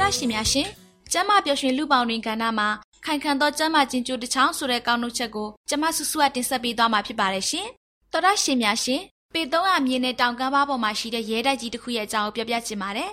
တော်ရရှိများရှင်ကျမ်းမာပျော်ရွှင်လူပေါင်းတွင်ကဏ္ဍမှာခိုင်ခံသောကျမ်းမာခြင်းကြိုးတစ်ချောင်းဆိုတဲ့ကောင်းနှုတ်ချက်ကိုကျမဆူဆူကတင်ဆက်ပေးသွားမှာဖြစ်ပါတယ်ရှင်တော်ရရှိများရှင်ပေ300မြေနဲ့တောင်ကမ်းပါးပေါ်မှာရှိတဲ့ရဲတိုက်ကြီးတစ်ခုရဲ့အကြောင်းကိုပြောပြချင်ပါတယ်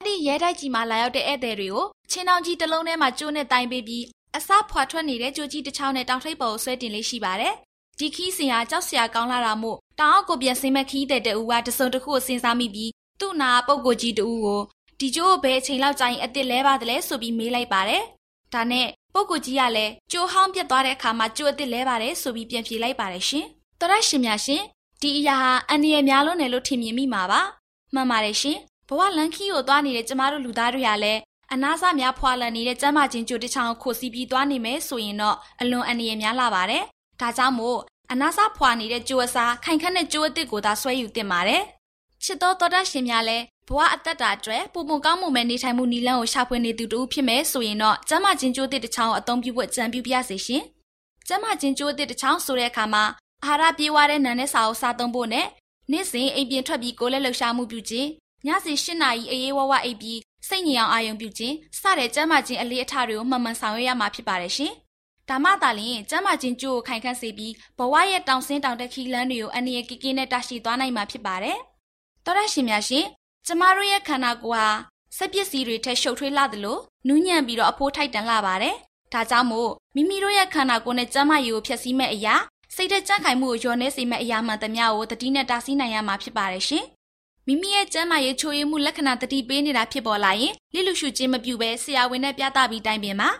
အဲ့ဒီရဲတိုက်ကြီးမှာလာရောက်တဲ့ဧည့်သည်တွေကိုချင်းတောင်ကြီးတစ်လုံးထဲမှာကျိုးနဲ့တိုင်ပေးပြီးအစားဖွာထွက်နေတဲ့ကြိုးကြီးတစ်ချောင်းနဲ့တောင်ထိပ်ပေါ်ကိုဆွဲတင်လေးရှိပါတယ်ဒီခီးစင်ဟာကြောက်စရာကောင်းလာတာမို့တောင်အောက်ကိုပြန်ဆင်းမဲ့ခီးတဲ့တူကတစုံတစ်ခုကိုစဉ်းစားမိပြီးသူ့နာပုပ်ကိုကြီးတူကို ဒီကျိုးကိုဘယ်အချိန်လောက်ကြာရင်အစ်စ်လဲပါသလဲဆိုပြီးမေးလိုက်ပါတယ်။ဒါနဲ့ပုပ်ကူကြီးကလည်းကျိုးဟောင်းပြတ်သွားတဲ့အခါမှာကျိုးအစ်စ်လဲပါတယ်ဆိုပြီးပြန်ဖြေလိုက်ပါတယ်ရှင်။တော်ရရှင်များရှင်ဒီအရာဟာအန္တရာယ်များလွန်းတယ်လို့ထင်မြင်မိမှာပါ။မှန်ပါတယ်ရှင်။ဘဝလန်ခီကိုသွားနေတဲ့ကျမတို့လူသားတွေကလည်းအနာစများဖွာလန်နေတဲ့ကျမ်းမာခြင်းကြိုတစ်ချောင်းကိုခိုစီပြီးသွားနေမယ်ဆိုရင်တော့အလွန်အန္တရာယ်များလာပါတယ်။ဒါကြောင့်မို့အနာစဖွာနေတဲ့ကျိုးအစားခိုင်ခန့်တဲ့ကျိုးအစ်စ်ကိုသာဆွဲယူသင့်ပါတယ်။ချစ်တော်တော်တတ်ရှင်များလည်း ဘဝအသက်တာအတွက်ပုံပုံကောင်းမှုမဲ့နေထိုင်မှုနီလန်းကိုရှာဖွေနေသူတူဖြစ်မယ်ဆိုရင်တော့ကျမ်းမာခြင်းကြိုးတစ်တစ်ချောင်းကိုအသုံးပြုဖို့ကြံပြုပြစေရှင်။ကျမ်းမာခြင်းကြိုးတစ်တစ်ချောင်းဆိုတဲ့အခါမှာအာဟာရပြေးဝတဲ့နံနဲ့စာအုပ်စားသုံးဖို့နဲ့နေ့စဉ်အိမ်ပြင်ထွက်ပြီးကိုယ်လက်လှုပ်ရှားမှုပြုခြင်းညစီ၈နာရီအေးအေးဝဝအိပ်ပြီးစိတ်ငြိမ်အောင်အာရုံပြုခြင်းစတဲ့ကျမ်းမာခြင်းအလေးအထားတွေကိုမှန်မှန်ဆောင်ရွက်ရမှာဖြစ်ပါတယ်ရှင်။ဒါမှသာလျှင်ကျမ်းမာခြင်းကြိုးကိုခိုင်ခန့်စေပြီးဘဝရဲ့တောင်ဆင်းတောင်တက်ခီလန်းတွေကိုအနည်းငယ်ကကင်းနဲ့တရှိသွားနိုင်မှာဖြစ်ပါတယ်။တော်ရရှင်များရှင် ကျမတို့ရဲ့ခန္ဓာကိုယ်ဟာစက်ပစ္စည်းတွေထက်ရှုပ်ထွေးလာသလိုနူးညံ့ပြီးတော့အဖိုးထိုက်တန်လာပါတယ်။ဒါကြောင့်မို့မိမိတို့ရဲ့ခန္ဓာကိုယ်နဲ့ကျန်းမာရေးကိုဖျက်ဆီးမဲ့အရာစိတ်သက်ကြံ့ခိုင်မှုကိုလျော်နေစေမဲ့အရာမှန်သမျှကိုတတိနဲ့တားဆီးနိုင်ရမှာဖြစ်ပါတယ်ရှင်။မိမိရဲ့ကျန်းမာရေးချိုးယွင်းမှုလက္ခဏာတတိပေးနေတာဖြစ်ပေါ်လာရင်လိလူရှုခြင်းမပြုဘဲဆရာဝန်နဲ့ပြသပြီးတိုင်ပင်မှာ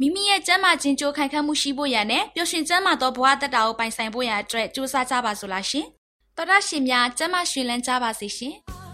မိမိရဲ့ကျန်းမာခြင်းကြိုးခိုင်ခန့်မှုရှိဖို့ရန်နဲ့ပျော်ရွှင်ကျန်းမာသောဘဝတက်တာကိုပိုင်ဆိုင်ဖို့ရန်အတွက်ကြိုးစားကြပါစို့လားရှင်။တော်ရရှင်များကျန်းမာရှင်လန်းကြပါစေရှင်။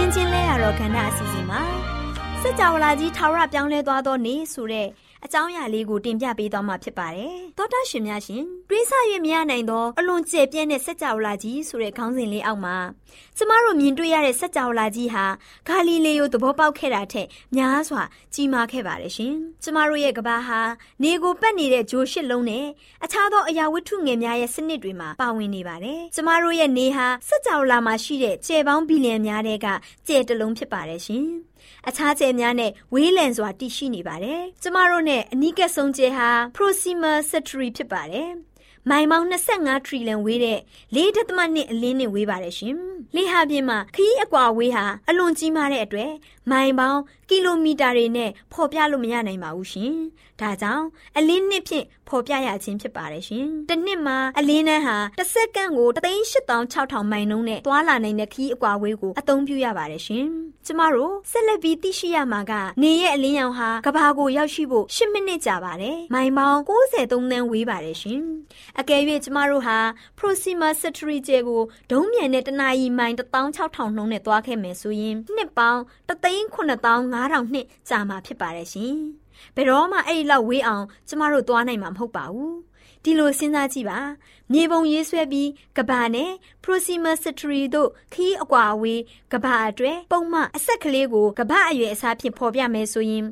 ဖန်ဆင်းခြင်းလဲရတော့ကဏ္ဍအစီအစဉ်မှာစัจ java လာကြီးထာဝရပြောင်းလဲသွားသောနေ့ဆိုတဲ့ အကြောင်းအရာလေးကိုတင်ပြပေးသွားမှာဖြစ်ပါတယ်။တောတန်းရှင်များရှင်တွေးဆ၍မရနိုင်သောအလွန်ကျယ်ပြန့်တဲ့စัจ java လာကြီးဆိုတဲ့ခေါင်းစဉ်လေးအောက်မှာကျမတို့မြင်တွေ့ရတဲ့စัจ java လာကြီးဟာဂါလိလေယိုသဘောပေါက်ခဲ့တာထက်များစွာကြီးမားခဲ့ပါတယ်ရှင်။ကျမတို့ရဲ့ကဘာဟာနေကိုပတ်နေတဲ့ဂျိုရှစ်လုံးနဲ့အခြားသောအရာဝတ္ထုငယ်များရဲ့စနစ်တွေမှာပါဝင်နေပါတယ်။ကျမတို့ရဲ့နေဟာစัจ java လာမှာရှိတဲ့ကျယ်ပေါင်းဘီလီယံများတဲ့ကကျယ်တစ်လုံးဖြစ်ပါတယ်ရှင်။ အခြားကျယ်များနဲ့ဝေးလံစွာတည်ရှိနေပါတယ်။ကျမတို့နဲ့အနီးကပ်ဆုံးကျယ်ဟာ proximal secretary ဖြစ်ပါတယ်။မမိုင်ပေါင်း25ထရီလန်ဝေးတဲ့၄ဒသမနှစ်အလင်းနဲ့ဝေးပါတယ်ရှင်။လေဟာပြင်မှာခရီးအကွာဝေးဟာအလွန်ကြီးမားတဲ့အတွက်မိုင်ပေါင်းကီလိုမီတာတွေနဲ့ဖော်ပြလို့မရနိုင်ပါဘူးရှင်။ဒါကြောင့်အလင်းနှစ်ဖြင့်ဖော်ပြရခြင်းဖြစ်ပါတယ်ရှင်။တစ်နှစ်မှာအလင်းနှန်းဟာတစ်စက္ကန့်ကို386,000မိုင်နှုန်းနဲ့သွာလာနိုင်တဲ့ခရီးအကွာဝေးကိုအသုံးပြုရပါတယ်ရှင်။ကျမတို့ဆက်လက်ပြီးသိရှိရမှာကနေရဲ့အလင်းရောင်ဟာကဘာကိုရောက်ရှိဖို့10မိနစ်ကြာပါတယ်။မိုင်ပေါင်း63သန်းဝေးပါတယ်ရှင်။အကယ်၍ကျမတို့ဟာ Proxima Centauri ကျဲကိုဒုံးမြန်တဲ့တနအီမိုင်16000နှုန်းနဲ့သွားခဲ့မယ်ဆိုရင်နှစ်ပေါင်း3,9500နှစ်ကြာမှာဖြစ်ပါတယ်ရှင်။ဘယ်တော့မှအဲ့ဒီလောက်ဝေးအောင်ကျမတို့သွားနိုင်မှာမဟုတ်ပါဘူး။ဒီလိုစဉ်းစားကြည့်ပါ မြေပုံရေးဆွဲပြီးကဘာနဲ့ Proxima Centauri တို့ခီးအကွာအဝေးကဘာအတွက်ပုံမှန်အဆက်ကလေးကိုကဘာအရွယ်အစားဖြင့်ဖော်ပြမယ်ဆိုရင်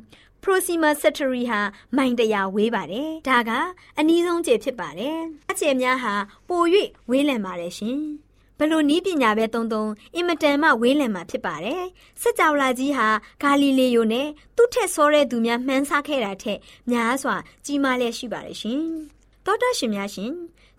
Proxima Centauri ဟာမိုင်တရာဝေးပါတယ်။ဒါကအနည်းဆုံးကျယ်ဖြစ်ပါတယ်။အကျယ်များဟာပို၍ဝေးလံပါတယ်ရှင်။ဘလို့နီးပညာပဲတုံတုံအင်မတန်မှဝေးလံမှာဖြစ်ပါတယ်။စက်ကြောလာကြီးဟာဂါလီလေယိုနဲ့သူ့ထက်စောတဲ့သူများမှန်းဆခဲ့တာထက်များစွာကြီးမားလျက်ရှိပါတယ်ရှင်။ သောတာရှင်များရှင်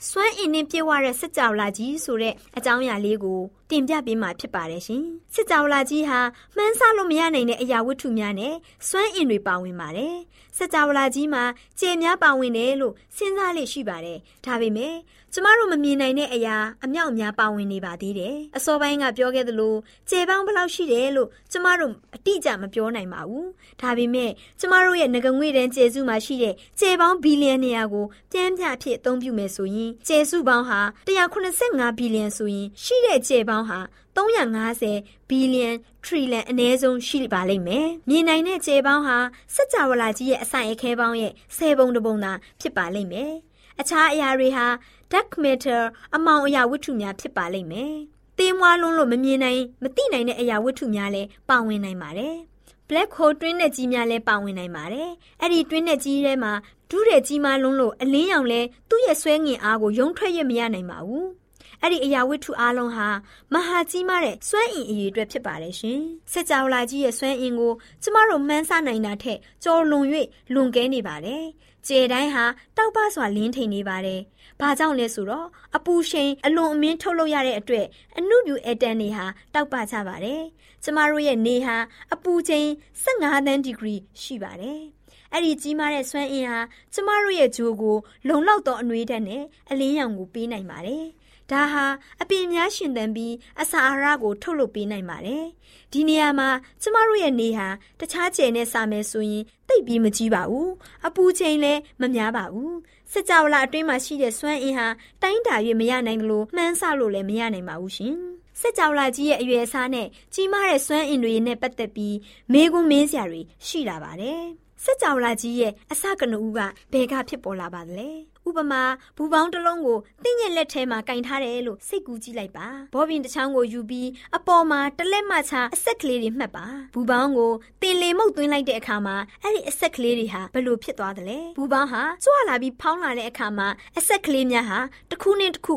စွမ်းအင်နဲ့ပြည့်ဝတဲ့စစ်ကြောလာကြီးဆိုတဲ့အကြောင်းအရာလေးကို တင်ပြပေးမှာဖြစ်ပါတယ်ရှင်။စစ်ကြောလာကြီးဟာမှန်းဆလို့မရနိုင်တဲ့အရာဝတ္ထုများနဲ့စွမ်းအင်တွေပါဝင်ပါတယ်။စစ်ကြောလာကြီးမှာကြယ်များပါဝင်တယ်လို့စဉ်းစားလေ့ရှိပါတယ်။ဒါပေမဲ့ကျမတို့မမြင်နိုင်တဲ့အရာအမြောက်အများပါဝင်နေပါသေးတယ်။အစောပိုင်းကပြောခဲ့သလိုကြယ်ပေါင်းဘယ်လောက်ရှိတယ်လို့ကျမတို့အတိအကျမပြောနိုင်ပါဘူး။ဒါပေမဲ့ကျမတို့ရဲ့ငကငွေတန်းကျယ်စုမှာရှိတဲ့ကြယ်ပေါင်းဘီလီယံနေရာကိုပြန်ပြအဖြစ်အသုံးပြုမယ်ဆိုရင်ကျယ်စုပေါင်းဟာ185ဘီလီယံဆိုရင်ရှိတဲ့ကျယ်ပေါင်းဟာ350ဘီလီယံထရီလန်အနည်းဆုံးရှိပါလိမ့်မယ်။မြင်နိုင်တဲ့ကျယ်ပေါင်းဟာစัจ java လာကြီးရဲ့အဆိုင်အခဲပေါင်းရဲ့10ပုံတစ်ပုံသာဖြစ်ပါလိမ့်မယ်။အခြားအရာတွေဟာ dark matter အမောင်အရာဝတ္ထုများဖြစ်ပါလိမ့်မယ်။သေးမွားလွန်းလို့မမြင်နိုင်မသိနိုင်တဲ့အရာဝတ္ထုများလည်းပါဝင်နိုင်ပါတယ်။ black hole တွင်းနဲ့ကြီးများလည်းပါဝင်နိုင်ပါတယ်။အဲ့ဒီတွင်းနဲ့ကြီးထဲမှာဒုတဲ့ကြီးမားလွန်းလို့အလင်းရောင်လဲသူ့ရဲ့ဆွဲငင်အားကိုယုံထွက်ရမရနိုင်ပါဘူး။ အဲ့ဒီအရာဝတ္ထုအားလုံးဟာမဟာကြီးမားတဲ့စွမ်းအင်အရေးအတွက်ဖြစ်ပါတယ်ရှင်။စက်ကြောလာကြီးရဲ့စွမ်းအင်ကိုကျမတို့မှန်းဆနိုင်တာထက်ကျော်လွန်၍လွန်ကဲနေပါတယ်။ကျေတိုင်းဟာတောက်ပစွာလင်းထိန်နေပါတယ်။ဘာကြောင့်လဲဆိုတော့အပူရှိန်အလွန်အမင်းထုတ်လုပ်ရတဲ့အတွက်အနုပြူအတန်တွေဟာတောက်ပချပါတယ်။ကျမတို့ရဲ့နေဟာအပူချိန်15သန်းဒီဂရီရှိပါတယ်။အဲ့ဒီကြီးမားတဲ့စွမ်းအင်ဟာကျမတို့ရဲ့ဂျိုးကို လုံလောက်သောအနှွေးဓာတ်နဲ့အလင်းရောင်ကိုပေးနိုင်ပါတယ်။ ဒါဟာအပင်များရှင်သန်ပြီးအစာအာဟာရကိုထုတ်လုပ်ပေးနိုင်ပါတယ်။ဒီနေရာမှာကျမတို့ရဲ့နေဟာတခြားကျယ်နဲ့စာမယ်ဆိုရင်တိတ်ပြီးမကြီးပါဘူး။အပူချိန်လည်းမများပါဘူး။စကြဝဠာအတွင်းမှာရှိတဲ့စွမ်းအင်ဟာတိုင်းတာ၍မရနိုင်လို့မှန်းဆလို့လည်းမရနိုင်ပါဘူးရှင်။စက်ကြောလာကြီးရဲ့အရွယ်အစားနဲ့ကြီးမားတဲ့စွမ်းအင်တွေနဲ့ပတ်သက်ပြီးမေးခွန်းမေးစရာတွေရှိလာပါတယ်။စက်ကြောလာကြီးရဲ့အစကနဦးကဘယ်ကဖြစ်ပေါ်လာပါသလဲ ဥပမာဘူပေါင်းတစ်လုံးကိုတင်းရဲ့လက်ထဲမှာကင်ထားတယ်လို့စိတ်ကူးကြည့်လိုက်ပါဘောပင်တစ်ချောင်းကိုယူပြီးအပေါ်မှာတလက်မချအဆက်ကလေးတွေမှတ်ပါဘူပေါင်းကိုတင်လေမှုတ်သွင်းလိုက်တဲ့အခါမှာအဲ့ဒီအဆက်ကလေးတွေဟာဘယ်လိုဖြစ်သွားသလဲဘူပေါင်းဟာကြွလာပြီးဖောင်းလာတဲ့အခါမှာအဆက်ကလေးများဟာတစ်ခုနဲ့တစ်ခု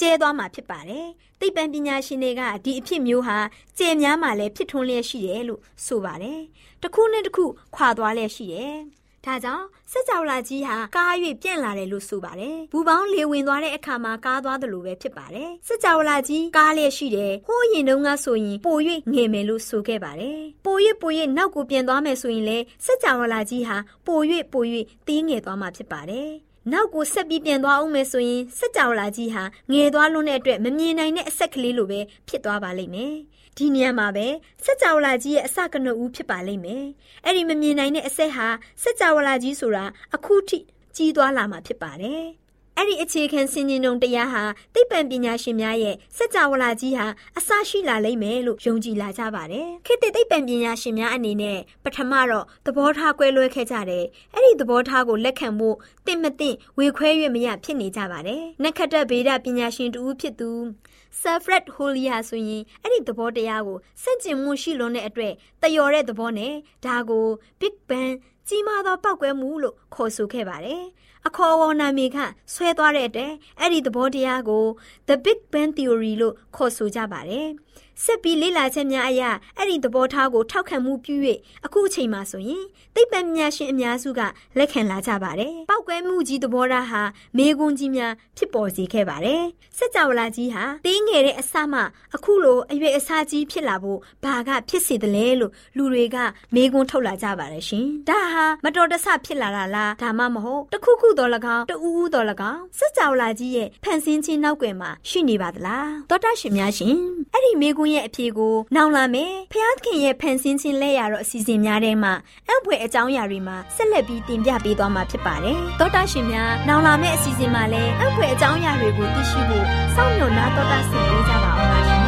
ကျဲသွားမှာဖြစ်ပါတယ်။သိပ္ပံပညာရှင်တွေကဒီအဖြစ်မျိုးဟာကျဲများမှလည်းဖြစ်ထွန်းလျက်ရှိတယ်လို့ဆိုပါတယ်။တစ်ခုနဲ့တစ်ခုခွာသွားလျက်ရှိတယ်။ ဒါကြောင့်စက်ကြောလာကြီးဟာကား၍ပြန့်လာတယ်လို့ဆိုပါတယ်။ဘူပေါင်းလေဝင်သွားတဲ့အခါမှာကားသွားတယ်လို့ပဲဖြစ်ပါတယ်။စက်ကြောလာကြီးကားလျက်ရှိတယ်။ဟိုးရင်တုန်းကဆိုရင်ပို၍ငယ်မယ်လို့ဆိုခဲ့ပါတယ်။ပို၍ပို၍နောက်ကိုပြန်သွားမယ်ဆိုရင်လည်းစက်ကြောလာကြီးဟာပို၍ပို၍သေးငယ်သွားမှာဖြစ်ပါတယ်။နောက်ကိုဆက်ပြီးပြန်သွားအောင်မယ်ဆိုရင်စက်ကြောလာကြီးဟာငယ်သွားလွန်းတဲ့အတွက်မမြင်နိုင်တဲ့အဆက်ကလေးလိုပဲဖြစ်သွားပါလိမ့်မယ်။ ဒီနေရာမှာပဲစက်ကြောလာကြီးရဲ့အစကနဦးဖြစ်ပါလိမ့်မယ်။အဲ့ဒီမမြင်နိုင်တဲ့အဆက်ဟာစက်ကြောလာကြီးဆိုတာအခုထိကြီးသွားလာမှာဖြစ်ပါတယ်။အဲ့ဒီအခြေခံစင်ကျင်တုံတရားဟာသိပ္ပံပညာရှင်များရဲ့စัจ java လာကြီးဟာအစရှိလာလိမ့်မယ်လို့ယုံကြည်လာကြပါတယ်။ခေတ်သစ်သိပ္ပံပညာရှင်များအနေနဲ့ပထမတော့သဘောထားကွဲလွဲခဲ့ကြတယ်။အဲ့ဒီသဘောထားကိုလက်ခံဖို့တင့်မတင့်ဝေခွဲ၍မရဖြစ်နေကြပါတယ်။နက္ခတ္တဗေဒပညာရှင်တူဖြစ်သူ ဆာဖရက်ဟိုလီယာဆိုရင်အဲ့ဒီသဘောတရားကိုစန့်ကျင်မှုရှိလွန်းတဲ့အတွက်တယော်တဲ့သဘောနဲ့ဒါကို Big Bang ကြီးမားသောပောက်ကွဲမှုလို့ခေါ်ဆိုခဲ့ပါတယ်။အခေါ်အဝေါ်နာမည်ခဆွဲသွားတဲ့တဲ့အဲ့ဒီသဘောတရားကို The Big Bang Theory လို့ခေါ်ဆိုကြပါတယ်။ဆက်ပြီးလေ့လာချက်များအရအဲ့ဒီသဘောထားကိုထောက်ခံမှုပြု၍အခုအချိန်မှာဆိုရင်သိပ္ပံပညာရှင်အများစုကလက်ခံလာကြပါတယ်။ပောက်ကွဲမှုကြီးသဘောထားဟာမေကွန်းကြီးများဖြစ်ပေါ်စေခဲ့ပါတယ်။စัจ java လာကြီးဟာတင်းငယ်တဲ့အစမှအခုလိုအရွယ်အစားကြီးဖြစ်လာဖို့ဘာကဖြစ်စေသလဲလို့လူတွေကမေကွန်းထုတ်လာကြပါတယ်ရှင်။ဒါဟာမတော်တဆဖြစ်လာတာလားဒါမှမဟုတ်တခုခုတော်၎င်းတူဦးတော်၎င်းစัจ java လာကြီးရဲ့ဖန်ဆင်းခြင်းနောက်ွယ်မှာရှိနေပါသလား။သောတာရှင်များရှင်အဲ့ဒီမေကွန်းရဲ့အဖြေကိုနောင်လာမယ်။ဖျားသခင်ရဲ့ဖန်ဆင်းခြင်းလက်ရတော့အစီအစဉ်များထဲမှာအံ့ဖွယ်အကြောင်းအရာတွေမှာဆက်လက်ပြီးတင်ပြပေးသွားမှာဖြစ်ပါတယ်။သောတာရှင်များနောင်လာမယ့်အစီအစဉ်မှာလည်းအံ့ဖွယ်အကြောင်းအရာတွေကိုသိရှိဖို့စောင့်မျှော်နာတော်တာဆင်ပေးကြပါအောင်ပါရှင်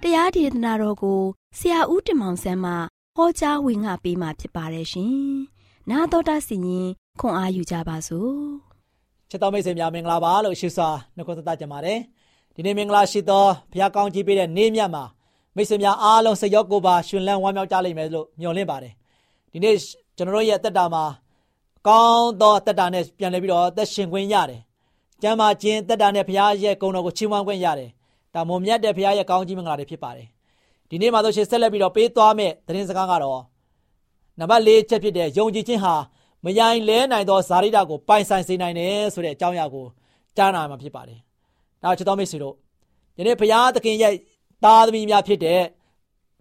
။တရားဒေသနာတော်ကိုဆရာဦးတင်မောင်ဆန်းမှ ဟောကြားဝင်ငါပေးมาဖြစ်ပါတယ်ရှင်။နာတော်တာစီရင်ခွန်အားယူကြပါစို့။ချစ်တော်မိတ်ဆွေများမင်္ဂလာပါလို့ရှိစွာနှုတ်ဆက်ကြပါတယ်။ဒီနေ့မင်္ဂလာရှိသောဘုရားကောင်းကြီးပေးတဲ့နေ့မြတ်မှာမိတ်ဆွေများအားလုံးစိတ်ရောကိုယ်ပါရှင်လန်းဝမ်းမြောက်ကြလိမ့်မယ်လို့မျှော်လင့်ပါတယ်။ဒီနေ့ကျွန်တော်တို့ရဲ့တက်တာမှာကောင်းသောတက်တာနဲ့ပြန်လည်ပြီးတော့သက်ရှင်ခွင့်ရတယ်။ကျမ်းမာခြင်းတက်တာနဲ့ဘုရားရဲ့ဂုဏ်တော်ကိုချီးမွမ်းခွင့်ရတယ်။ဒါမုံမြတ်တဲ့ဘုရားရဲ့ကောင်းကြီးမင်္ဂလာတွေဖြစ်ပါတယ်။ ဒီနေ့မှာဆိုရှင်ဆက်လက်ပြီးတော့ပေးသွားမယ့်သတင်းစကားကတော့နံပါတ်၄ချက်ဖြစ်တဲ့ယုံကြည်ခြင်းဟာမယိုင်လဲနိုင်သောဇာတိတကိုပိုင်ဆိုင်စေနိုင်တယ်ဆိုတဲ့အကြောင်းအရာကိုကြားနာမှာဖြစ်ပါတယ်။ဒါချစ်တော်မိတ်ဆွေတို့ယနေ့ဘုရားသခင်ရဲ့သားသမီးများဖြစ်တဲ့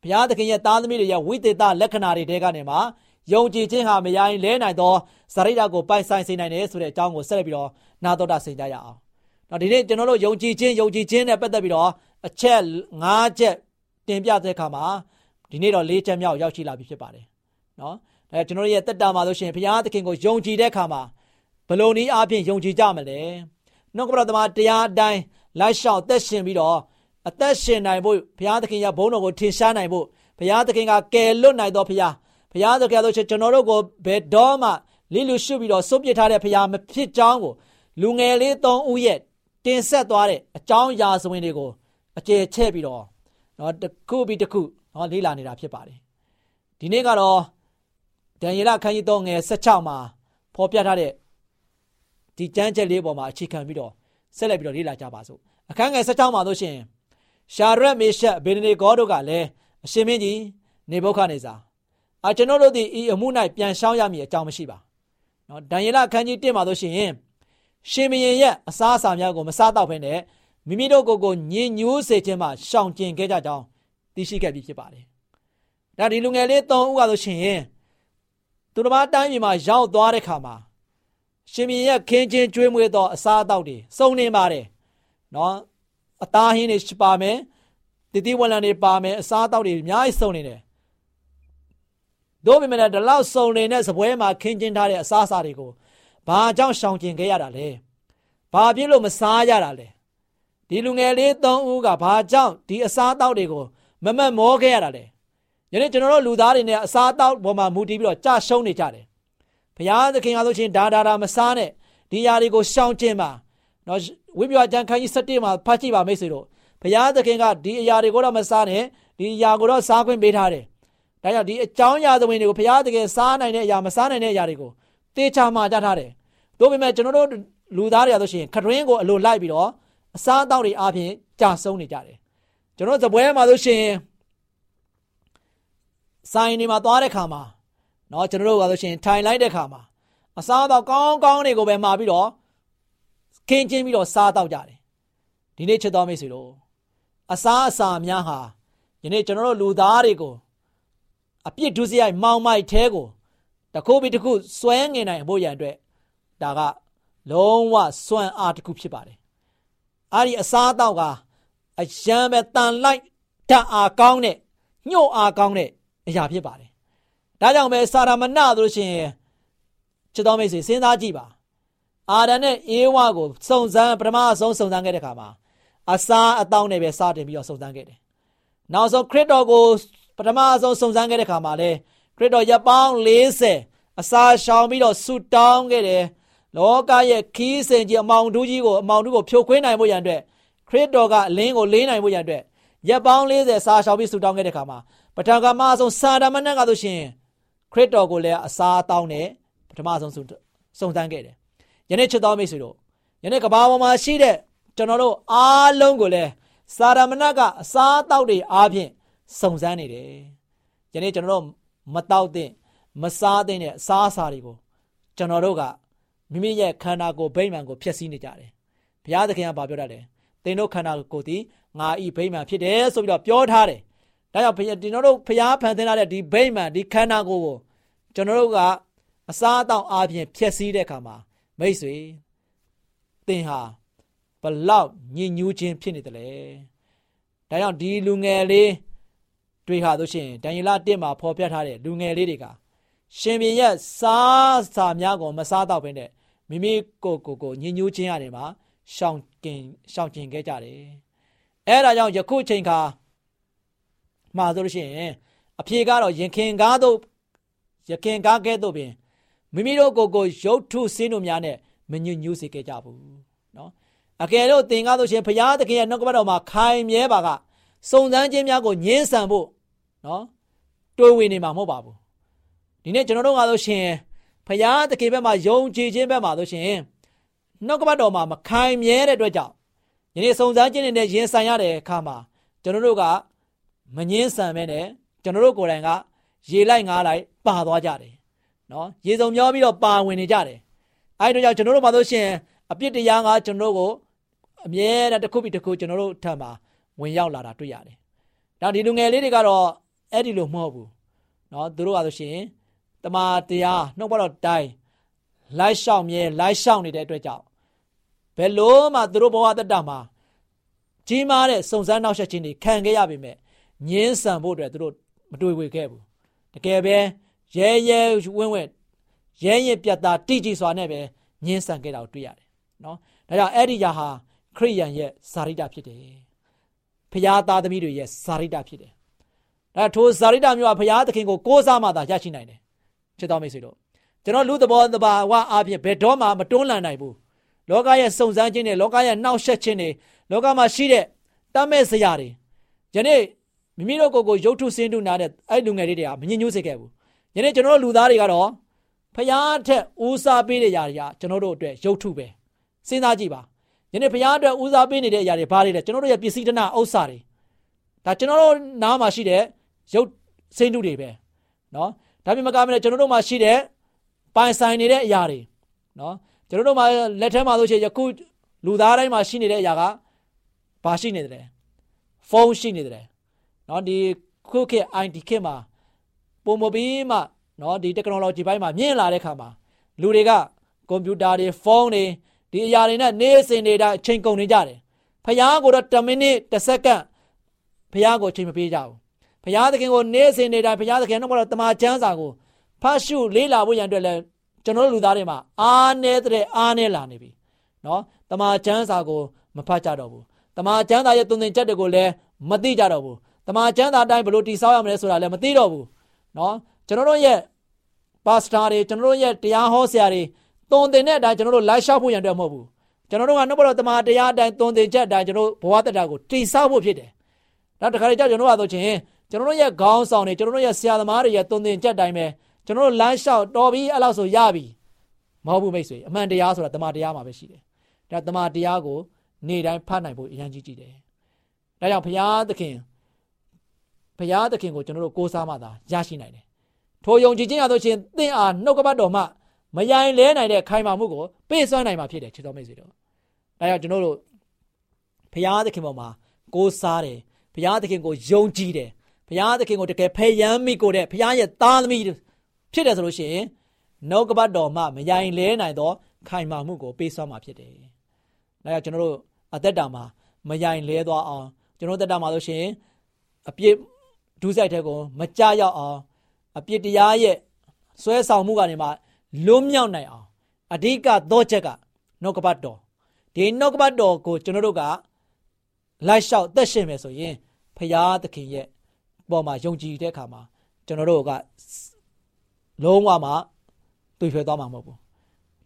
ဘုရားသခင်ရဲ့သားသမီးတွေရဲ့ဝိသေသလက္ခဏာတွေတဲကနေမှာယုံကြည်ခြင်းဟာမယိုင်လဲနိုင်သောဇာတိတကိုပိုင်ဆိုင်စေနိုင်တယ်ဆိုတဲ့အကြောင်းကိုဆက်လက်ပြီးတော့နာတော်တာဆင်ကြရအောင်။တော့ဒီနေ့ကျွန်တော်တို့ယုံကြည်ခြင်းယုံကြည်ခြင်းနဲ့ပတ်သက်ပြီးတော့အချက်၅ချက် တင်ပြတဲ့အခါမှာဒီနေ့တော့၄ချက်မြောက်ရောက်ရှိလာပြီဖြစ်ပါတယ်။နော်အဲကျွန်တော်ရဲ့တက်တာမှာဆိုရှင်ဘုရားသခင်ကိုယုံကြည်တဲ့အခါမှာဘယ်လိုနည်းအားဖြင့်ယုံကြည်ကြမလဲနှုတ်ကပတော်သမားတရားအတိုင်းလိုက်လျှောက်သက်ရှင်ပြီးတော့အသက်ရှင်နိုင်ဖို့ဘုရားသခင်ရဲ့ဘုန်းတော်ကိုထင်ရှားနိုင်ဖို့ဘုရားသခင်ကကယ်လွတ်နိုင်တော်ဘုရားဘုရားသခင်ဆိုရှင်ကျွန်တော်တို့ကိုဘယ်တော့မှလိလူရှုပြီးတော့စွန့်ပစ်ထားတဲ့ဘုရားမဖြစ်ကြောင်းကိုလူငယ်လေးသုံးဦးရဲ့တင်ဆက်သွားတဲ့အကြောင်းအရာစဝင်တွေကိုအကျေချဲ့ပြီးတော့ နော်တစ်ခုပြီးတစ်ခုနော်လေ့လာနေတာဖြစ်ပါတယ်ဒီနေ့ကတော့ဒံယေလခန်းကြီး3ငယ်16မှာဖော်ပြထားတဲ့ဒီကြမ်းချက်လေးပေါ်မှာအခြေခံပြီးတော့ဆက်လက်ပြီးတော့လေ့လာကြပါစို့အခန်းငယ်16မှာဆိုရှင်ရှာရက်မေရှက်ဘေဒနေဂေါတို့ကလည်းအရှင်မင်းကြီးနေဘုခနေစာအကျွန်ုပ်တို့သည်ဤအမှု၌ပြန်ရှောင်းရမည်အကြောင်းမရှိပါနော်ဒံယေလခန်းကြီး1မှာဆိုရှင်ရှင်မင်းရဲ့အစားအစာများကိုမစားတော့ဘဲနဲ့ မိမိတို့ကိုယ်ကိုညင်ညိုးစေခြင်းမှရှောင်ကျင်ခဲ့ကြကြောင်းသိရှိခဲ့ပြီးဖြစ်ပါတယ်ဒါဒီလူငယ်လေး၃ဦးကဆိုရှင်သူတစ်ပါးတိုင်းပြည်မှာရောက်သွားတဲ့ခါမှာရှင်မင်းရဲ့ခင်းချင်းကျွေးမွေးသောအစားအသောက်တွေစုံနေပါတယ်နော်အသားဟင်းတွေပါမယ်တတိဝလံတွေပါမယ်အစားအသောက်တွေအများကြီးစုံနေတယ်တို့ပေမဲ့ဒီလောက်စုံနေတဲ့စပွဲမှာခင်းကျင်းထားတဲ့အစားအစာတွေကိုဘာကြောင့်ရှောင်ကျင်ခဲ့ရတာလဲဘာဖြစ်လို့မစားရတာလဲ ဒီလူငယ်လေး၃ဦးကဘာကြောင့်ဒီအစားအသောက်တွေကိုမမတ်မောခဲ့ရတာလဲယနေ့ကျွန်တော်တို့လူသားတွေနဲ့အစားအသောက်ပေါ်မှာမူတည်ပြီးတော့ကြာရှုံးနေကြတယ်ဘုရားသခင်အားလို့ချင်းဒါဒါဒါမစားနဲ့ဒီຢာတွေကိုရှောင်ကျင်ပါနော်ဝိပ္ပယကျမ်းခန်းကြီး7မှာဖတ်ကြည့်ပါမိတ်ဆွေတို့ဘုရားသခင်ကဒီအရာတွေကိုတော့မစားနဲ့ဒီအရာကိုတော့စားခွင့်ပေးထားတယ်ဒါကြောင့်ဒီအကြောင်းအရာသဝင်တွေကိုဘုရားသခင်စားနိုင်တဲ့အရာမစားနိုင်တဲ့အရာတွေကိုတေချာမှကြားထားတယ်တို့ပေမဲ့ကျွန်တော်တို့လူသားတွေရဆိုရှင်ခရွင်းကိုအလိုလိုက်ပြီးတော့ အစားအသောက်တွေအပြင်ကြာဆုံးနေကြတယ်ကျွန်တော်ဇပွဲမှာဆိုရှင်ဆိုင်တွေမှာသွားတဲ့ခါမှာเนาะကျွန်တော်တို့ကဆိုရှင်ထိုင်လိုက်တဲ့ခါမှာအစားအသောက်ကောင်းကောင်းတွေကိုပဲမှာပြီးတော့ခင်းချင်းပြီးတော့စားတော့ကြတယ်ဒီနေ့ချစ်တော်မိတ်ဆွေတို့အစားအစာများဟာယနေ့ကျွန်တော်တို့လူသားတွေကိုအပြစ်ဒုစရိုက်မောင်မိုက်သေးကိုတခုပြီးတခုစွဲငင်နိုင်ဖို့ရန်အတွက်ဒါကလုံးဝစွန့်အားတစ်ခုဖြစ်ပါတယ် အဲ့ဒီအစားအသောက်ကအယံပဲတန်လိုက်ဓာတ်အားကောင်းတဲ့ညှို့အားကောင်းတဲ့အရာဖြစ်ပါတယ်ဒါကြောင့်ပဲစာရမဏဆိုလို့ရှိရင်ချစ်တော်မိတ်ဆွေစဉ်းစားကြည့်ပါအာဒံနဲ့အေဝါကိုစုံစမ်းပထမဆုံးစုံစမ်းခဲ့တဲ့ခါမှာအစာအတောင်းနဲ့ပဲစတင်ပြီးတော့စုံစမ်းခဲ့တယ်။နောက်ဆုံးခရစ်တော်ကိုပထမဆုံးစုံစမ်းခဲ့တဲ့ခါမှာလေခရစ်တော်ရပောင်း40အစာရှောင်ပြီးတော့ဆူတောင်းခဲ့တယ်။ လောကရဲ့ခီးစင်ကြီးအမောင်တူးကြီးကိုအမောင်တူးကိုဖြိုခွင်းနိုင်ဖို့ရန်အတွက်ခရစ်တော်ကအလင်းကိုလေးနိုင်ဖို့ရန်အတွက်ရပောင်း40စာရှောင်ပြီးဆူတောင်းခဲ့တဲ့ခါမှာပထမကမဆုံးစာဒမနကဆိုရှင်ခရစ်တော်ကိုလည်းအစားအသောင်းနဲ့ပထမဆုံးစုံစမ်းခဲ့တယ်ယနေ့ချစ်တော်မိတ်ဆွေတို့ယနေ့ကဘာပေါ်မှာရှိတဲ့ကျွန်တော်တို့အားလုံးကိုလည်းစာရမဏတ်ကအစားအသောက်တွေအားဖြင့်စုံစမ်းနေတယ်ယနေ့ကျွန်တော်တို့မတောက်တဲ့မစားတဲ့အစားအစာတွေကိုကျွန်တော်တို့က မိမိရဲ့ခန္ဓာကိုယ်ဗိမာန်ကိုဖျက်ဆီးနေကြတယ်ဘုရားသခင်ကပြောတတ်တယ်သင်တို့ခန္ဓာကိုယ်သည်ငါဤဗိမာန်ဖြစ်တယ်ဆိုပြီးတော့ပြောထားတယ်ဒါကြောင့်ဒီကျွန်တော်တို့ဘုရားဖန်ဆင်းထားတဲ့ဒီဗိမာန်ဒီခန္ဓာကိုယ်ကိုကျွန်တော်တို့ကအစားအသောက်အားဖြင့်ဖျက်ဆီးတဲ့အခါမှာမိတ်ဆွေသင်ဟာဘလောက်ညဉ့်ညူးခြင်းဖြစ်နေတယ်လေဒါကြောင့်ဒီလူငယ်လေးတွေဟာဆိုရှင်ဒံယေလ1မှာဖော်ပြထားတဲ့လူငယ်လေးတွေက ရှင်ပြန်ရဲ့စားစာများကိုမစားတော့ဘဲနဲ့မိမိကိုကိုကိုညဉ့်ညူးခြင်းရတယ်မှာရှောင်ကျင်ရှောင်ကျင်ခဲ့ကြတယ်အဲဒါကြောင့်ယခုချိန်ခါမှာဆိုလို့ရှိရင်အဖြေကတော့ရင်ခင်ကားတို့ရခင်ကားကဲ့သို့ပင်မိမိတို့ကိုယ်ကိုရုပ်ထုစင်းတို့များနဲ့မညွညူးစေခဲ့ကြဘူးနော်အကယ်လို့သင်ကားဆိုရှင်ဘုရားသခင်ရဲ့နှုတ်ကပတ်တော်မှာခိုင်မြဲပါကစုံစမ်းခြင်းများကိုညှင်းဆန်ဖို့နော်တွေးဝေနေမှာမဟုတ်ပါဘူး ဒီနေ့ကျွန်တော်တို့ကဆိုရှင်ဘုရားသခင်ဘက်မှာယုံကြည်ခြင်းဘက်မှာဆိုရှင်နှုတ်ကပတ်တော်မှာမခိုင်မြဲတဲ့အတွက်ကြောင့်ယနေ့စုံစမ်းခြင်းတွေနဲ့ရင်ဆိုင်ရတဲ့အခါမှာကျွန်တော်တို့ကမငင်းဆန်ပဲနဲ့ကျွန်တော်တို့ကိုယ်တိုင်ကရေလိုက်ငားလိုက်ပါသွားကြတယ်နော်ရေစုံမျောပြီးတော့ပါဝင်နေကြတယ်အဲဒီတော့ကြောင့်ကျွန်တော်တို့မှာဆိုရှင်အပြစ်တရားကကျွန်တော်တို့ကိုအမြဲတမ်းတစ်ခုပြီးတစ်ခုကျွန်တော်တို့ထံမှာဝင်ရောက်လာတာတွေ့ရတယ်ဒါဒီလူငယ်လေးတွေကတော့အဲ့ဒီလိုမဟုတ်ဘူးနော်သူတို့ကဆိုရှင် တမာတရားနှုတ်ဘတော်တိုင်းလိုက်ရှောင်မြဲလိုက်ရှောင်နေတဲ့အတွက်ကြောင့်ဘယ်လို့မှသူတို့ဘဝတတမှာကြီးမားတဲ့စုံစမ်းနောက်ဆက်ခြင်းတွေခံခဲ့ရပေမဲ့ညင်းဆန်ဖို့အတွက်သူတို့မတွေ့ဝေခဲ့ဘူးတကယ်ပဲရဲရဲဝင်းဝင်းရဲရင်ပြတ်သားတိကျစွာနဲ့ပဲညင်းဆန်ခဲ့တာကိုတွေ့ရတယ်နော်ဒါကြောင့်အဲ့ဒီຢာဟာခရိယန်ရဲ့ဇာရိတဖြစ်တယ်ဖျားသားသမီးတွေရဲ့ဇာရိတဖြစ်တယ်ဒါထိုဇာရိတမျိုးကဖျားသခင်ကိုကိုးစားမှသာရရှိနိုင်တယ် ချစ်တော်မိတ်ဆွေတို့ကျွန်တော်လူသဘောတဘာဝအပြင်ဘယ်တော့မှမတွန်းလှန်နိုင်ဘူးလောကရဲ့စုံစမ်းခြင်းတွေလောကရဲ့နှောက်ယှက်ခြင်းတွေလောကမှာရှိတဲ့တတ်မဲ့စရာတွေယနေ့မိမိတို့ကိုယ်ကိုရုပ်ထုဆင်းထုနာတဲ့အဲ့လူငယ်လေးတွေကမညှဉ်းညွတ်စေခဲ့ဘူးယနေ့ကျွန်တော်လူသားတွေကတော့ဖျားထက်ဦးစားပေးတဲ့ຢာတွေကကျွန်တော်တို့အတွက်ရုပ်ထုပဲစဉ်းစားကြည့်ပါယနေ့ဖျားအတွက်ဦးစားပေးနေတဲ့အရာတွေဘာတွေလဲကျွန်တော်တို့ရဲ့ပစ္စည်းတနာဥစ္စာတွေဒါကျွန်တော်တို့နားမှာရှိတဲ့ရုပ်ဆင်းထုတွေပဲနော် ဒါပြင်မကမနဲ့ကျွန်တော်တို့မှာရှိတဲ့ပိုင်ဆိုင်နေတဲ့အရာတွေနော်ကျွန်တော်တို့မှာလက်ထဲမှာဆိုရှင်ယခုလူသားတိုင်းမှာရှိနေတဲ့အရာကဘာရှိနေတယ်ဖုန်းရှိနေတယ်နော်ဒီခုခေတ် IT ခေတ်မှာပုံမပြီးမှနော်ဒီ technology ဘိုင်းမှာမြင့်လာတဲ့ခါမှာလူတွေကကွန်ပျူတာတွေဖုန်းတွေဒီအရာတွေနဲ့နေ့စဉ်နေတိုင်းအချိန်ကုန်နေကြတယ်ဖျားကိုတော့10မိနစ်10စက္ကန့်ဖျားကိုအချိန်မပေးကြဘူး ဖျားသခင်ကိုနေ့စဉ်နေတိုင်းဖျားသခင်တော့တမန်ကျမ်းစာကိုဖတ်ရှုလေးလာဖို့ရန်အတွက်လည်းကျွန်တော်တို့လူသားတွေမှာအားနေတဲ့အားနေလာနေပြီနော်တမန်ကျမ်းစာကိုမဖတ်ကြတော့ဘူးတမန်ကျမ်းစာရဲ့သွန်သင်ချက်တွေကိုလည်းမသိကြတော့ဘူးတမန်ကျမ်းစာအတိုင်းဘယ်လိုတည်ဆောက်ရမလဲဆိုတာလည်းမသိတော့ဘူးနော်ကျွန်တော်တို့ရဲ့ပါစတာတွေကျွန်တော်တို့ရဲ့တရားဟောဆရာတွေသွန်သင်တဲ့အတိုင်းကျွန်တော်တို့လိုက်လျှောက်ဖို့ရန်အတွက်မဟုတ်ဘူးကျွန်တော်တို့ကနှုတ်ပေါ်တမန်တရားအတိုင်းသွန်သင်ချက်အတိုင်းကျွန်တော်ဘဝတတကိုတည်ဆောက်ဖို့ဖြစ်တယ်နောက်တစ်ခါကျကျွန်တော်တို့ကဆိုချင်း ကျွန်တော်တို့ရဲ့ခေါင်းဆောင်တွေကျွန်တော်တို့ရဲ့ဆရာသမားတွေရဲ့သွန်သင်ချက်တိုင်းပဲကျွန်တော်တို့လမ်းလျှောက်တော်ပြီအဲ့လောက်ဆိုရပြီမဟုတ်ဘူးမိတ်ဆွေအမှန်တရားဆိုတာတမန်တရားမှာပဲရှိတယ်ဒါတမန်တရားကိုနေ့တိုင်းဖတ်နိုင်ဖို့အရင်ကြီးကြည့်တယ်ဒါကြောင့်ဘုရားသခင်ဘုရားသခင်ကိုကျွန်တော်တို့ကိုးစားမှသာရရှိနိုင်တယ်ထိုယုံကြည်ခြင်းရသောချင်းသင်အားနှုတ်ကပတ်တော်မှမယိုင်လဲနိုင်တဲ့ခိုင်မာမှုကိုပေးစွမ်းနိုင်မှာဖြစ်တယ်ချစ်တော်မိတ်ဆွေတို့ဒါကြောင့်ကျွန်တော်တို့ဘုရားသခင်ပေါ်မှာကိုးစားတယ်ဘုရားသခင်ကိုယုံကြည်တယ် ဘုရားသခင်ကိုတကယ်ဖယံမိကိုတဲ့ဘုရားရဲ့သားသမီးဖြစ်တယ်ဆိုလို့ရှိရင်နှုတ်ကပတ်တော်မှမယိုင်လဲနိုင်သောခိုင်မာမှုကိုပေးစွမ်းမှာဖြစ်တယ်။ဒါကြောင့်ကျွန်တော်တို့အသက်တာမှာမယိုင်လဲသွားအောင်ကျွန်တော်သက်တာမှာလို့ရှိရင်အပြစ်ဒုစရိုက်တဲ့ကိုမကြရောက်အောင်အပြစ်တရားရဲ့ဆွဲဆောင်မှုကနေမှလွတ်မြောက်နိုင်အောင်အဓိကတော့ချက်ကနှုတ်ကပတ်တော်ဒီနှုတ်ကပတ်တော်ကိုကျွန်တော်တို့ကလိုက်လျှောက်သက်ရှင်မယ်ဆိုရင်ဖရာသခင်ရဲ့ ပေါ်မှာယုံကြည်တဲ့အခါမှာကျွန်တော်တို့ကလုံးဝမှတွေ့ဖျဲသွားမှာမဟုတ်ဘူး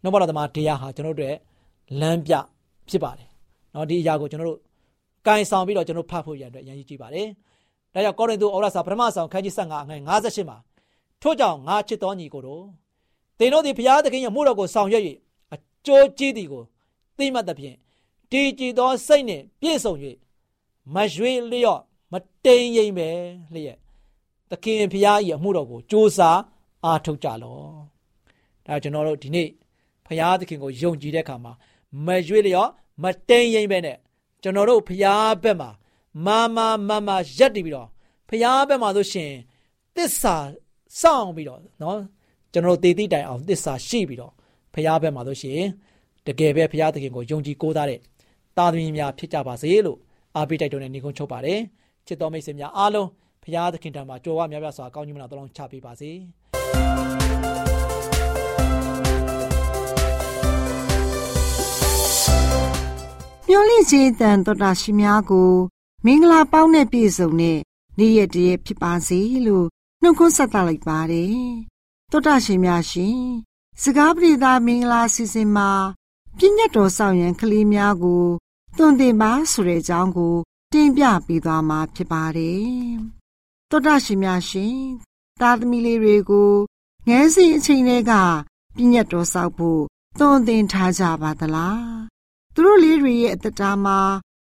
နှုတ်ဘတော်သမားတရားဟာကျွန်တော်တို့လမ်းပြဖြစ်ပါတယ်เนาะဒီအရာကိုကျွန်တော်တို့ကင်ဆောင်ပြီးတော့ကျွန်တော်ဖတ်ဖို့ရတဲ့ရန်ကြီးကြည့်ပါတယ်ဒါကြောင့်ကောရိန္သုဩရစာပထမဆောင်ခန်းကြီး15ငွေ58မှာ ထို့ကြောင့်ငါချစ်တော်ညီကိုတို့သင်တို့သည်ဘုရားသခင်ရဲ့မှုတော်ကိုဆောင်ရွက်၍အကျိုးကြီးသည်ကိုသိမှတ်သဖြင့်တည်ကြည်သောစိတ်နှင့်ပြည့်စုံ၍မရွေလျော့ မတိမ်ရိမ်ပဲလျက်သခင်ဘုရား၏အမှုတော်ကိုစ조사အားထုတ်ကြလော့ဒါကျွန်တော်တို့ဒီနေ့ဘုရားသခင်ကိုယုံကြည်တဲ့အခါမှာမရွေလျော့မတိမ်ရိမ်ပဲနဲ့ကျွန်တော်တို့ဘုရားဘက်မှာမာမာမာမာရက်တည်ပြီးတော့ဘုရားဘက်မှာဆိုရှင်တစ္ဆာစောင့်ပြီးတော့เนาะကျွန်တော်တို့တည်တည်တိုင်အောင်တစ္ဆာရှိပြီးတော့ဘုရားဘက်မှာဆိုရှင်တကယ်ပဲဘုရားသခင်ကိုယုံကြည်ကိုးစားတဲ့သားသမီးများဖြစ်ကြပါစေလို့အားပေးတိုက်တွန်းတဲ့ညီကုန်းချုပ်ပါတယ် ချစ်တော်မိတ်ဆွေများအားလုံးဘုရားသခင်တံမှာကြွယ်ဝများပြားစွာကောင်းကြီးမနာတော်လုံးချပေးပါစေမျော်လင့်ခြင်းတန်တော်တာရှင်များကိုမင်္ဂလာပေါင်းနဲ့ပြည့်စုံတဲ့နေ့ရက်တည်းဖြစ်ပါစေလို့နှုတ်ခွန်းဆက်သလိုက်ပါတယ်တော်တာရှင်များရှင်စကားပြေသာမင်္ဂလာစီစဉ်မှာပြည့်ညတ်တော်ဆောင်ရန်ကလေးများကိုတွင်တင်ပါဆိုတဲ့အကြောင်းကို တင်ပြပေးသွားမှာဖြစ်ပါတယ်တော်တာရှင်များရှင်သားသမီးလေးတွေကိုငယ်စဉ်အချိန်တွေကပြည့်ညတ်တော်ဆောက်ဖို့တွင်တင်ထားကြပါသလားသူတို့လေးတွေရဲ့အသက်တာမှာ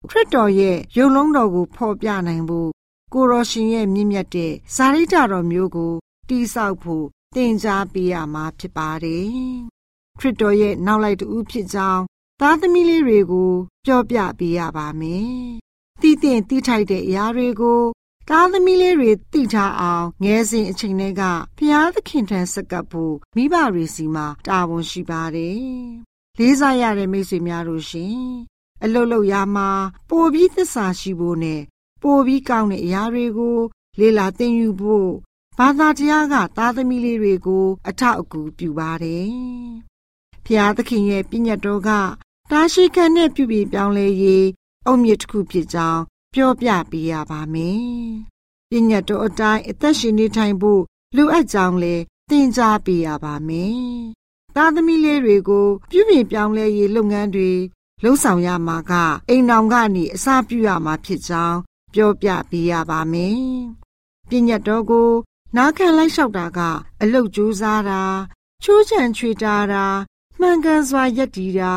ခရစ်တော်ရဲ့ယုံလုံးတော်ကိုဖော်ပြနိုင်ဖို့ကိုရောရှင်ရဲ့မြင့်မြတ်တဲ့ဇာတိတော်မျိုးကိုတိဆောက်ဖို့သင်ကြားပေးရမှာဖြစ်ပါတယ်။ခရစ်တော်ရဲ့နောက်လိုက်တူဖြစ်ကြောင်းသားသမီးလေးတွေကို ပြောပြပေးရပါမယ်။ တည်တင်တည်ထိုက်တဲ့အရာတွေကိုသားသမီးလေးတွေသိထားအောင်ငယ်စဉ်အချိန်တွေကဘုရားသခင်ထံဆက်ကပ်ဖို့မိဘတွေစီမှာတာဝန်ရှိပါတယ်။လေးစားရတဲ့မိတ်ဆွေများတို့ရှင်အလုတ်လုတ်ရမှာပိုပြီးသစ္စာရှိဖို့နဲ့ပိုပြီးကောင်းတဲ့အရာတွေကို လေ့လာသင်ယူဖို့ဘာသာတရားကသားသမီးလေးတွေကို အထောက်အကူပြုပါတယ်။ဖျားသခင်ရဲ့ပြည့်ညတ်တော်ကတာရှိခံနဲ့ပြုပြင်ပြောင်းလဲရေး အုံမြစ်တစ်ခုဖြစ်ကြောင်းပြောပြပေးရပါမယ်။ပြည့်ညတ်တော်အတိုင်းအသက်ရှင်နေထိုင်ဖို့လိုအပ်ကြောင်းလည်းသင်ကြားပေးရပါမယ်။သားသမီးလေးတွေကိုပြုပြင်ပြောင်းလဲရေးလုပ်ငန်းတွေလှုံ့ဆော်ရမှာကအိမ်တော်ကနေအစာပြုရမှာဖြစ်ကြောင်းပြောပြပေးရပါမယ်။ပြည့်ညတ်တော်ကိုနားခံလိုက်လျှောက်တာကအလုတ်ကြိုးစားတာချိုးချံချွေတာတာမှန်ကန်စွာယက်တီတာ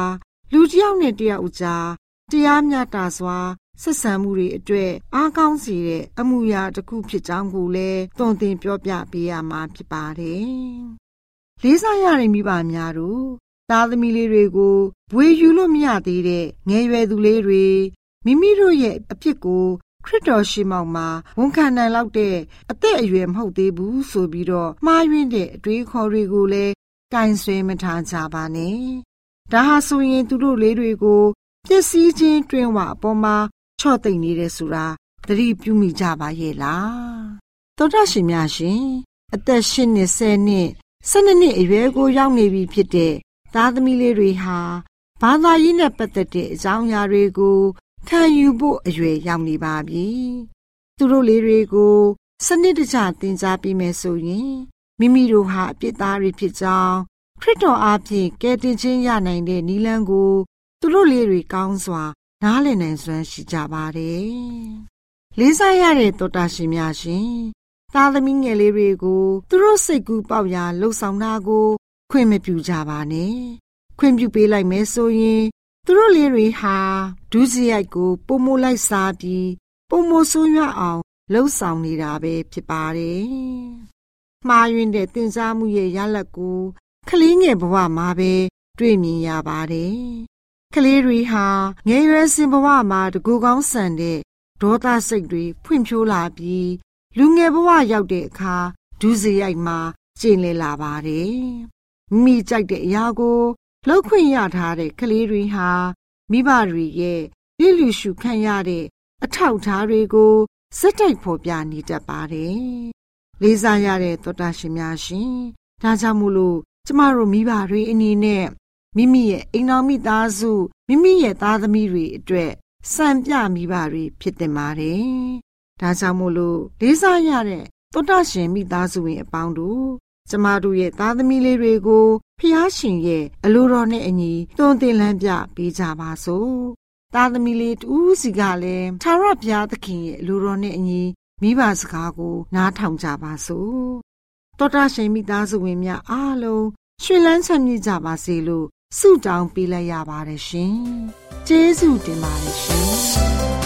လူတစ်ယောက်နဲ့တယောက်ကြား တရားမျှတစွာဆက်ဆံမှုတွေအတွက်အားကောင်းစေတဲ့အမှုရာတစ်ခုဖြစ်ကြောင်းကိုလည်းသွန်သင်ပြောပြပေးရမှာဖြစ်ပါတယ်။လေးစားရတဲ့မိဘများတို့သားသမီးလေးတွေကိုဘွေယူလို့မရသေးတဲ့ငယ်ရွယ်သူလေးတွေမိမိတို့ရဲ့အဖြစ်ကိုခရစ်တော်ရှိမောက်မှာဝန်ခံနိုင်လောက်တဲ့အသက်အရွယ်မဟုတ်သေးဘူးဆိုပြီးတော့မှားယွင်းတဲ့အတွေးခေါ်တွေကိုလည်းကင်ဆွဲမထားကြပါနဲ့။ဒါဟာဆိုရင်သူတို့လေးတွေကို ပျက်စီးခြင်းတွင်ဝအပေါ်မှာချော့သိမ့်နေတယ်ဆိုတာသတိပြုမိကြပါရဲ့လား။သောတာရှင်များရှင်အသက်၈နှစ်၁၀နှစ်၁၂နှစ်အရွယ်ကိုရောက်နေပြီဖြစ်တဲ့သားသမီးလေးတွေဟာဘာသာရေးနဲ့ပတ်သက်တဲ့အကြောင်းအရာတွေကိုခံယူဖို့အရွယ်ရောက်နေပါပြီ။သူတို့လေးတွေကိုစနစ်တကျသင်ကြားပေးမယ်ဆိုရင်မိမိတို့ဟာအပြစ်သားတွေဖြစ်ကြောင်းခရစ်တော်အားဖြင့်ကယ်တင်ခြင်းရနိုင်တဲ့နိလန်းကို သူတို့လေးတွေကောင်းစွာ နားလည်နိုင်စွမ်းရှိကြပါတယ်။လေးစားရတဲ့တော်တာရှင်များရှင်သားသမီးငယ်လေးတွေကိုသူတို့စိတ်ကူးပေါက်ရာလှုပ်ဆောင်တာကို ခွင့်မပြုကြပါနဲ့။ခွင့်ပြုပေးလိုက်မယ်ဆိုရင်သူတို့လေးတွေဟာဒုစရိုက်ကိုပုံမလိုက်စားပြီးပုံမဆိုးရွားအောင်လှုပ်ဆောင်နေတာပဲဖြစ်ပါတယ်။မှားယွင်းတဲ့တင်စားမှုရဲ့ရလဒ်ကိုကလေးငယ်ဘဝမှာပဲတွေ့မြင်ရပါတယ်။ ကလေးတွေဟာငယ်ရွယ်စဉ်ဘဝမှာတကူကောင်းဆန်တဲ့ဒေါသစိတ်တွေဖွံ့ဖြိုးလာပြီးလူငယ်ဘဝရောက်တဲ့အခါဒုစရိုက်မှာကျင့်လည်လာပါတယ်။မိကြိုက်တဲ့အရာကိုလောက်ခွင့်ရထားတဲ့ကလေးတွေဟာမိဘတွေရဲ့ပြည့်လူရှုခံရတဲ့အထောက်ထားတွေကိုစက်တိုက်ဖော်ပြနေတတ်ပါတယ်။လေးစားရတဲ့သောတာရှင်များရှင်။ဒါကြောင့်မို့လို့ကျမတို့မိဘတွေအနေနဲ့ မိမိရဲ့အိမ်တော်မိသားစုမိမိရဲ့သားသမီးတွေအတွက်စံပြမိဘတွေဖြစ်တင်ပါတယ်။ဒါကြောင့်မို့လို့လေးစားရတဲ့သောတာရှင်မိသားစုဝင်အပေါင်းတို့ကျမတို့ရဲ့သားသမီးလေးတွေကိုဖျားရှင်ရဲ့အလိုတော်နဲ့အညီသွန်သင်လန်းပြပေးကြပါစို့သားသမီးလေးတူးစီကလည်းသာရဘုရားသခင်ရဲ့အလိုတော်နဲ့အညီမိဘစကားကိုနားထောင်ကြပါစို့တောတာရှင်မိသားစုဝင်များအားလုံးရှင်လန်းချမ်းမြေ့ကြပါစေလို့ ဆုတောင်းပေးလိုက်ရပါတယ်ရှင်။ကျေးဇူးတင်ပါတယ်ရှင်။။